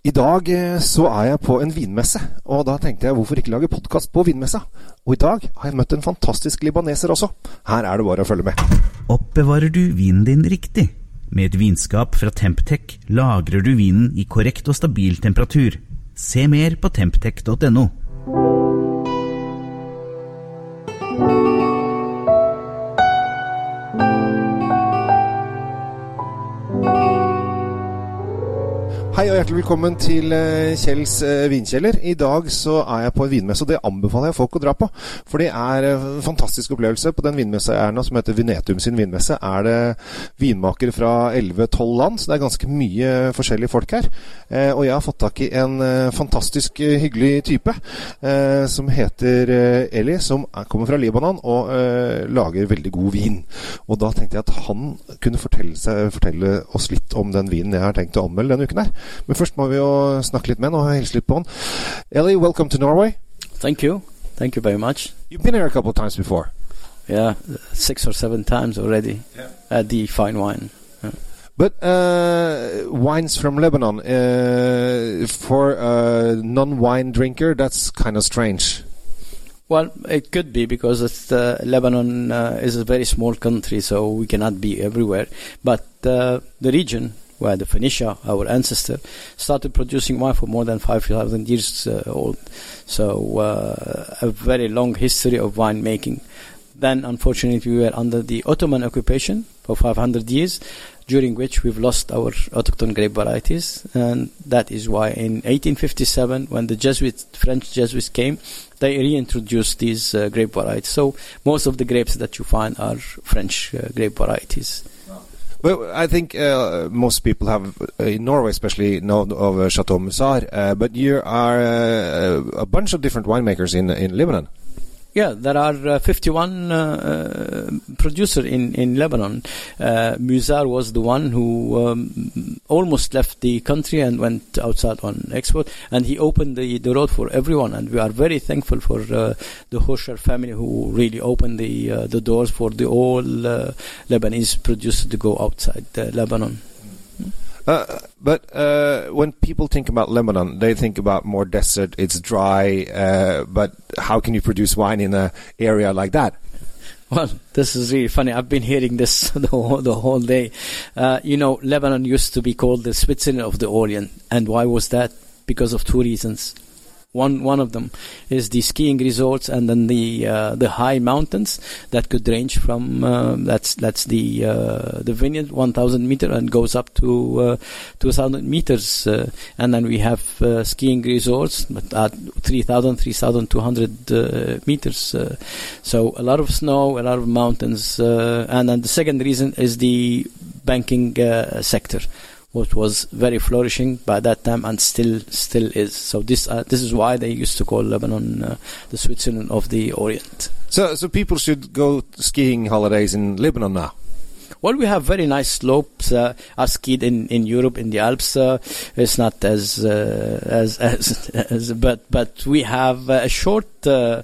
I dag eh, så er jeg på en vinmesse, og da tenkte jeg hvorfor ikke lage podkast på vinmessa? Og i dag har jeg møtt en fantastisk libaneser også. Her er det bare å følge med. Oppbevarer du vinen din riktig? Med et vinskap fra Temptec lagrer du vinen i korrekt og stabil temperatur. Se mer på temptec.no. Hei og hjertelig velkommen til eh, Kjells eh, vinkjeller. I dag så er jeg på en vinmesse, og det anbefaler jeg folk å dra på. For det er en fantastisk opplevelse. På den vinmessa jeg er nå, som heter Vinetum sin vinmesse, er det vinmakere fra 11-12 land, så det er ganske mye forskjellige folk her. Eh, og jeg har fått tak i en fantastisk hyggelig type som heter Eli, som kommer fra Libanon og lager veldig god vin. Og da tenkte jeg at han kunne fortelle, seg, fortelle oss litt om den vinen jeg har tenkt å anmelde denne uken her. Men først må vi jo snakke litt med han og hilse litt på han. Ellie, welcome to Norway. Thank you. Thank you very much. You've been here a couple of times before. Yeah, six or seven times already yeah. at the fine wine. Yeah. But uh, wines from Lebanon, uh, for a non-wine drinker, that's kind of strange. Well, it could be because uh, Lebanon uh, is a very small country, so we cannot be everywhere. But uh, the region where the Phoenicia, our ancestor, started producing wine for more than 5,000 years uh, old. So uh, a very long history of winemaking. Then, unfortunately, we were under the Ottoman occupation for 500 years, during which we've lost our autochthon grape varieties, and that is why in 1857, when the Jesuits, French Jesuits came, they reintroduced these uh, grape varieties. So most of the grapes that you find are French uh, grape varieties. Well, I think uh, most people have uh, in Norway, especially know of uh, Chateau Musar. Uh, but you are a bunch of different winemakers in in Lebanon. Yeah, there are uh, 51 uh, uh, producers in, in Lebanon. Uh, Musar was the one who um, almost left the country and went outside on export, and he opened the, the road for everyone. And we are very thankful for uh, the Hochar family who really opened the uh, the doors for the all Lebanese producers to go outside Lebanon. Uh, but uh, when people think about Lebanon, they think about more desert. It's dry, uh, but how can you produce wine in an area like that? Well, this is really funny. I've been hearing this the whole, the whole day. Uh, you know, Lebanon used to be called the Switzerland of the Orient, and why was that? Because of two reasons. One one of them is the skiing resorts, and then the uh, the high mountains that could range from uh, that's that's the uh, the vineyard 1,000 meter and goes up to uh, 2,000 meters, uh, and then we have uh, skiing resorts at 3,000 3,200 meters. so a lot of snow, a lot of mountains, and then the second reason is the banking sector which was very flourishing by that time and still still is. So this uh, this is why they used to call Lebanon uh, the Switzerland of the Orient. So so people should go skiing holidays in Lebanon now. Well, we have very nice slopes. Uh, are skied in, in Europe in the Alps. Uh, it's not as, uh, as, as as but but we have a short uh,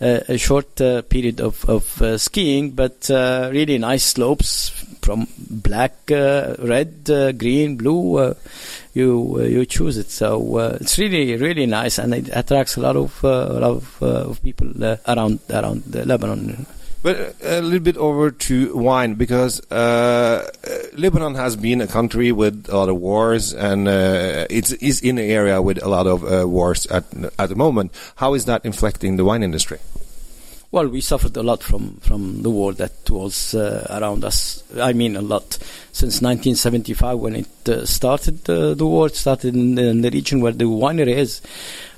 a short uh, period of of uh, skiing, but really nice slopes from black, red, green, blue. you you choose it. So it's really really nice, and it attracts a lot of a lot of, of people around around Lebanon. But a little bit over to wine because uh, Lebanon has been a country with a lot of wars, and uh, it's is in an area with a lot of uh, wars at at the moment. How is that inflecting the wine industry? Well, we suffered a lot from, from the war that was uh, around us. I mean, a lot. Since 1975, when it uh, started, uh, the war started in, in, the region where the winery is.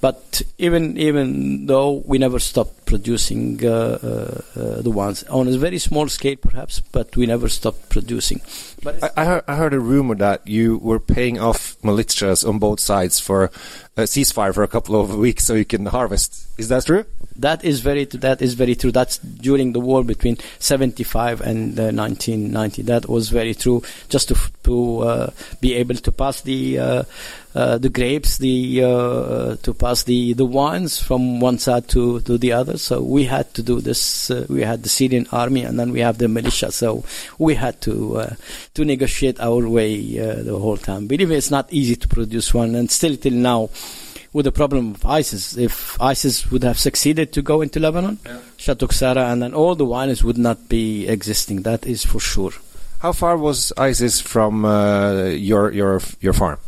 But even even though we never stopped producing uh, uh, uh, the ones on a very small scale, perhaps, but we never stopped producing. But I, I, heard, I heard a rumor that you were paying off militias on both sides for a ceasefire for a couple of weeks so you can harvest. Is that true? That is very that is very true. That's during the war between 75 and uh, 1990. That was very true. Just to to uh, be able to pass the uh, uh the grapes, the uh, to pass the the wines from one side to to the other. So we had to do this. Uh, we had the Syrian army, and then we have the militia. So we had to uh, to negotiate our way uh, the whole time. Believe it's not easy to produce one, and still till now. With the problem of ISIS, if ISIS would have succeeded to go into Lebanon, Yeah. Chateau Ksara, and then all the wines would not be existing. That is for sure. How far was ISIS from uh, your your your farm?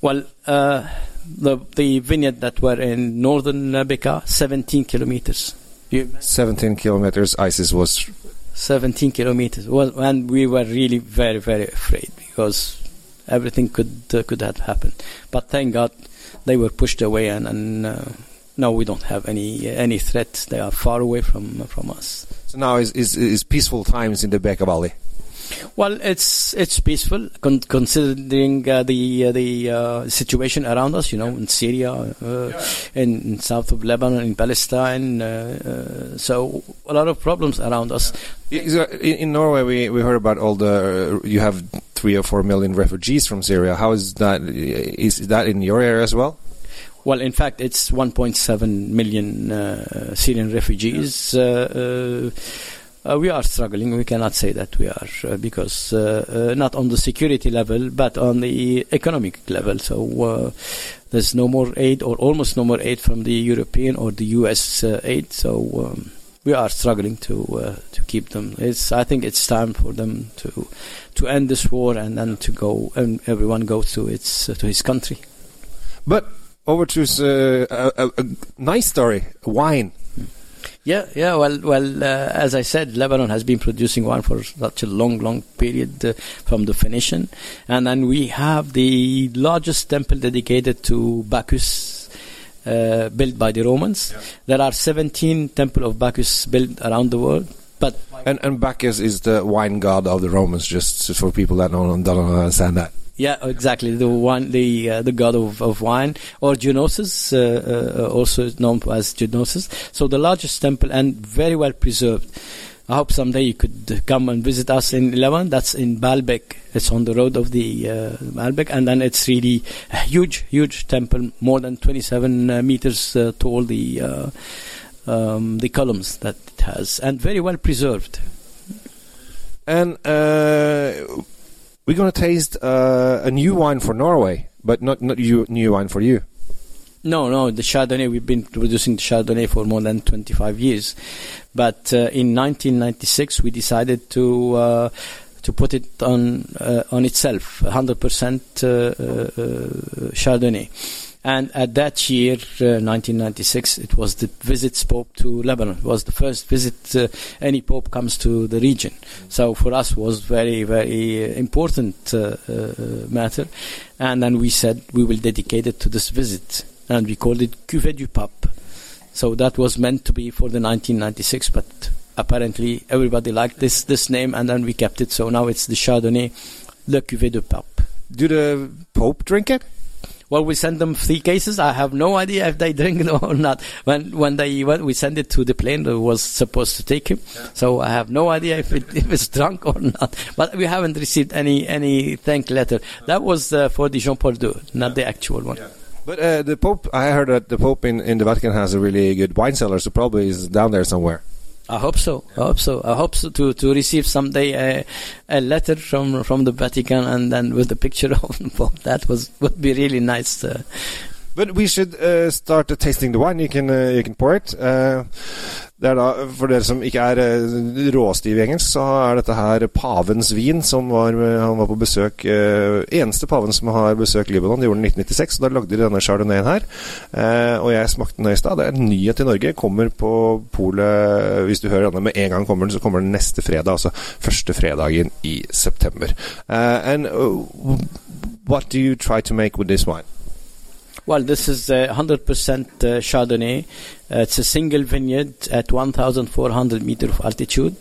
Well, uh, the the vineyard that were in northern Bekaa, 17 kilometers. You, 17 kilometers. ISIS was 17 kilometers. Well, and we were really very, very afraid because everything could uh, could have happened. But thank God, they were pushed away, and, and uh, now we don't have any any threat. They are far away from from us. so now is is, is peaceful times in the Bekaa Valley. Well, it's it's peaceful con- considering uh, the uh, the uh, situation around us. You know, in Syria, uh, in, in south of Lebanon, in Palestine. Uh, uh, so a lot of problems around us. Uh, In, in Norway, we, we heard about all the you have three or four million refugees from Syria. How is that? Is that in your area as well? Well, in fact, it's 1.7 million uh, Syrian refugees. Uh, we are struggling. We cannot say that we are uh, because uh, uh, not on the security level, but on the economic level. So there's no more aid, or almost no more aid from the European or the U.S. Aid. So um, we are struggling to uh, to keep them. It's I think it's time for them to to end this war and then to go and everyone go to its uh, to his country. But over to uh, a, a nice story, wine. Yeah, yeah. Well, well. Uh, as I said, Lebanon has been producing wine for such a long, long period uh, from the Phoenician, and then we have the largest temple dedicated to Bacchus, uh, built by the Romans. There are 17 temple of Bacchus built around the world, but And and Bacchus is the wine god of the Romans. Just for people that don't don't understand that. Yeah, exactly. The one, the uh, the god of, of wine, or Dionysus, uh, uh, also known as Dionysus. So the largest temple and very well preserved. I hope someday you could come and visit us in Lebanon. That's in Baalbek. It's on the road of the uh, Baalbek, and then it's really a huge, huge temple, more than 27 uh, meters uh, tall. The uh, um, the columns that it has, and very well preserved. And uh, we're gonna taste uh, a new wine for Norway, but not not you, new wine for you. No, no, the Chardonnay, we've been producing the Chardonnay for more than 25 years. But uh, in 1996, we decided to uh, to put it on uh, on itself, 100% uh, uh, uh, Chardonnay. And at that year, uh, 1996, it was the visit Pope to Lebanon. It was the first visit uh, any Pope comes to the region. So for us was very, very important uh, uh, matter. And then we said we will dedicate it to this visit. And we called it Cuvée du Pape. So that was meant to be for the 1996, but apparently everybody liked this, this name and then we kept it. So now it's the Chardonnay Le Cuvée du Pape. Do the Pope drink it? Well, we send them three cases. I have no idea if they drink it or not. When when they when we send it to the plane that was supposed to take him, so I have no idea if it if it's drunk or not. But we haven't received any any thank letter. That was uh, for the Jean Paul II, not the actual one. But uh, the Pope, I heard that the Pope in, in the Vatican has a really good wine cellar, so probably is down there somewhere. I hope so. I hope so. I hope so to, to receive someday a, a letter from from the Vatican and then with the picture of Pope. That was would be really nice. Uh, But we should uh, start tasting the wine. You can, uh, you can pour it. Uh, det er da, for dere som ikke er uh, råstive i engelsk, så er dette her pavens vin. Som var, han var på besøk uh, Eneste paven som har besøkt Libanon, det gjorde den i 1996. og Da lagde de denne chardonnayen her. Uh, og jeg smakte den i stad. Det er en nyhet i Norge. Kommer på polet Hvis du hører denne med en gang kommer den, så kommer den neste fredag. Altså første fredagen i september. Uh, and uh, what do you try to make with this wine? Well, this is uh, 100% uh, Chardonnay. Uh, it's a single vineyard at 1,400 meter of altitude,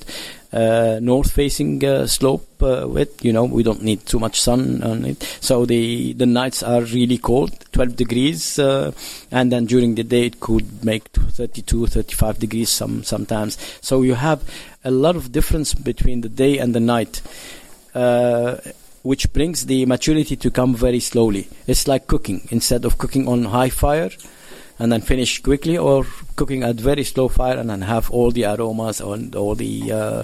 uh, north-facing uh, slope. Uh, with you know, we don't need too much sun on it, so the the nights are really cold, 12 degrees, and then during the day it could make 32, 35 degrees some sometimes. So you have a lot of difference between the day and the night. Which brings the maturity to come very slowly. It's like cooking. Instead of cooking on high fire, and then finish quickly, or cooking at very slow fire and then have all the aromas and all the uh,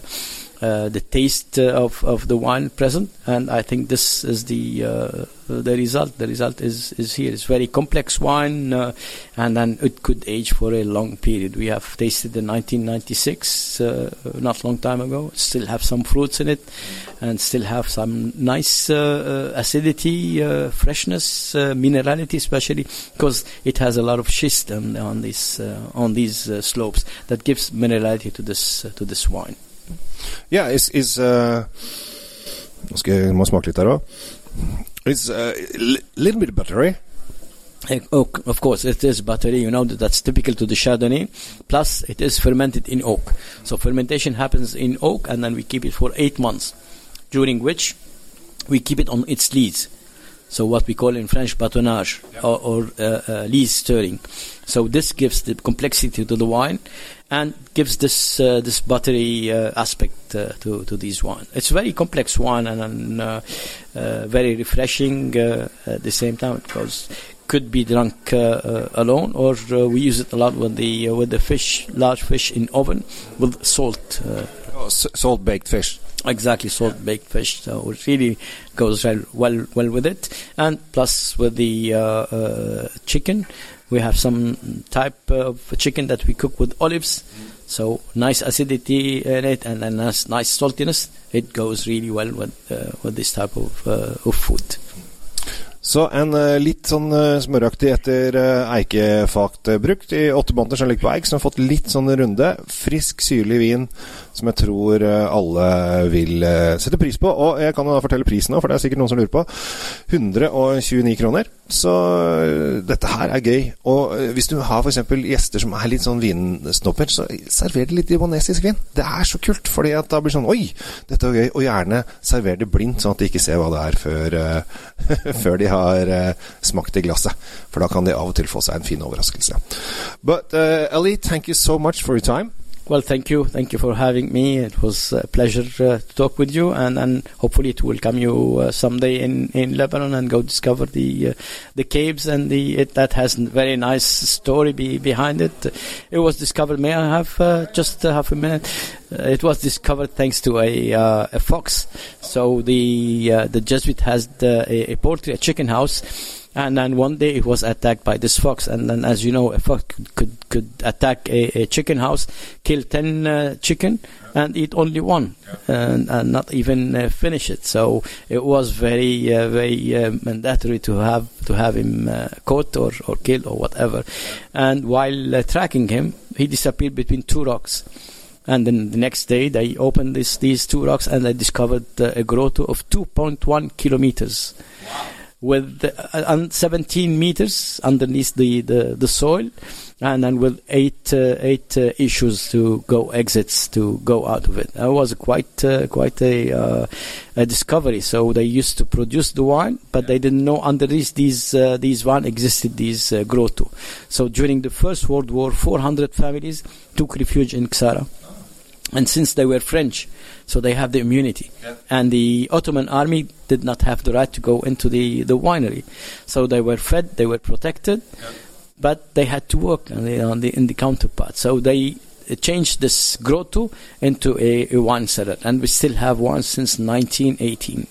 uh, the taste uh, of, of the wine present, and I think this is the uh, the result. The result is, is here. It's very complex wine, uh, and then it could age for a long period. We have tasted in 1996, uh, not long time ago. Still have some fruits in it, and still have some nice acidity, freshness, minerality, especially because it has a lot of schist on, on these on these slopes that gives minerality to this to this wine. Yeah, is, is uh, jeg må der òg. It's a uh, little bit buttery. Oak, of course, it is buttery. You know that that's typical to the Chardonnay. Plus, it is fermented in oak. So fermentation happens in oak, and then we keep it for eight months, during which we keep it on its lees. So what we call in French bâtonnage or, or uh, uh, lees stirring. So this gives the complexity to the wine, and gives this uh, this buttery uh, aspect uh, to to this wine. It's a very complex wine and, and uh, uh, very refreshing uh, at the same time because could be drunk uh, uh, alone or uh, we use it a lot with the with the fish, large fish in oven with salt. Oh, salt baked fish. Exactly, salt baked fish. So it really goes well well, well with it, and plus with the chicken we have some type of chicken that we cook with olives. Mm. So nice acidity in it and a nice, nice saltiness. It goes really well with uh, with this type of, uh, of food. Så en uh, litt sånn uh, smøraktig etter uh, eikefat brukt i åtte måneder som ligger på eik, som har fått litt sånn runde. Frisk, syrlig vin som jeg tror alle vil sette pris på. Og jeg kan jo da fortelle prisen nå, for det er sikkert noen som lurer på. 129 kroner. Så dette her er gøy. Og hvis du har f.eks. gjester som er litt sånn vinsnopper, så server det litt libanesisk vin. Det er så kult, fordi at da blir sånn Oi, dette var gøy. Og gjerne server det blindt, sånn at de ikke ser hva det er før, før de har uh, smakt i glasset. For da kan de av og til få seg en fin overraskelse. But uh, Ellie, thank you so much for your time. Well, thank you. Thank you for having me. It was a pleasure uh, to talk with you, and, and hopefully it will come you uh, someday in, in Lebanon and go discover the uh, the caves and the it, that has a very nice story be, behind it. It was discovered. May I have uh, just half a minute? Uh, it was discovered thanks to a uh, a fox. So the the Jesuit has the, a, a poultry, a chicken house and then one day it was attacked by this fox. And then as you know a fox could could, could attack a, a, chicken house kill 10 uh, chicken and eat only one and, and, not even uh, finish it. So it was very uh, very uh, mandatory to have to have him uh, caught or, or killed or whatever. And while uh, tracking him he disappeared between two rocks. And then the next day they opened this, these two rocks and they discovered a grotto of 2.1 kilometers with uh, 17 meters underneath the, the, the soil and then with eight uh, eight uh, issues to go exits to go out of it. That was quite uh, quite a, uh, a discovery. So they used to produce the wine, but they didn't know underneath these uh, these wine existed these uh, grotto. So during the First World War, 400 families took refuge in Ksara. And since they were French, so they have the immunity. Yeah. And the Ottoman army did not have the right to go into the, the winery. So they were fed, they were protected, yeah. but they had to work on the, on the, in the counterpart. So they changed this grotto into a, a wine cellar. And we still have one since 1918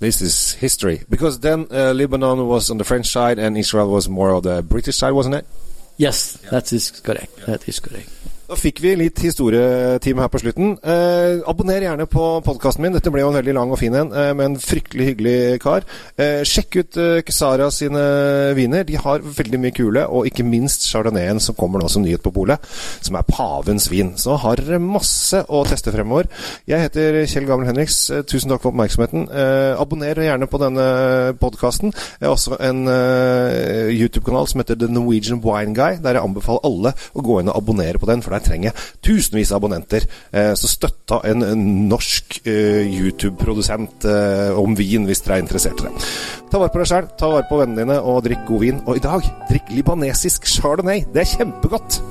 this is history because then uh, Lebanon was on the French side and Israel was more on the British side, wasn't it? Yes, yeah. that is correct. Yeah. That is correct. Da fikk vi litt historietime her på slutten. Eh, abonner gjerne på podkasten min. Dette ble jo en veldig lang og fin en, eh, med en fryktelig hyggelig kar. Eh, sjekk ut eh, Kesara sine viner. De har veldig mye kule, og ikke minst Chardonnayen som kommer nå som nyhet på polet, som er pavens vin. Så har dere masse å teste fremover. Jeg heter Kjell Gamel Henriks. Eh, tusen takk for oppmerksomheten. Eh, abonner gjerne på denne podkasten. Jeg har også en eh, YouTube-kanal som heter The Norwegian Wine Guy, der jeg anbefaler alle å gå inn og abonnere på den. for der trenger tusenvis av abonnenter. Eh, så støtta en, norsk eh, YouTube-produsent eh, om vin, hvis dere er interessert i det. Ta vare på deg sjæl, ta vare på vennene dine, og drikk god vin. Og i dag, drikk libanesisk chardonnay. Det er kjempegodt!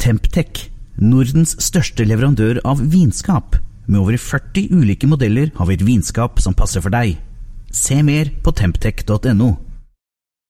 Temptec, Nordens største leverandør av vinskap. Med over 40 ulike modeller har vi et vinskap som passer for deg. Se mer på temptec.no.